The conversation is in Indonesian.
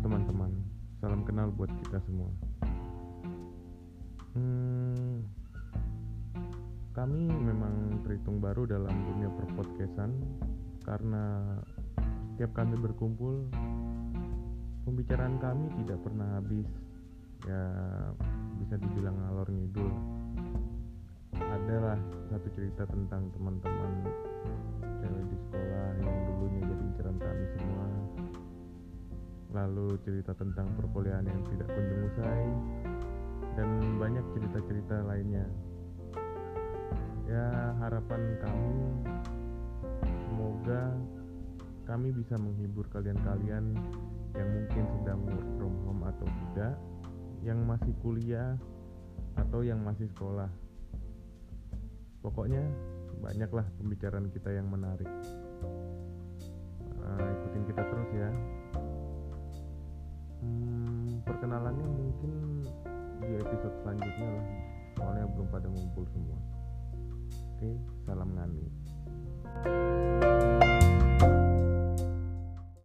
teman-teman, salam kenal buat kita semua. Hmm, kami memang terhitung baru dalam dunia perpodcastan karena setiap kami berkumpul, pembicaraan kami tidak pernah habis. Ya, bisa dibilang ngalor ngidul. Adalah satu cerita tentang teman-teman lalu cerita tentang perkuliahan yang tidak kunjung usai dan banyak cerita-cerita lainnya. Ya harapan kami semoga kami bisa menghibur kalian-kalian yang mungkin sedang work from home atau tidak yang masih kuliah atau yang masih sekolah. Pokoknya banyaklah pembicaraan kita yang menarik kenalannya mungkin di episode selanjutnya lah soalnya belum pada ngumpul semua oke salam Nani. thank you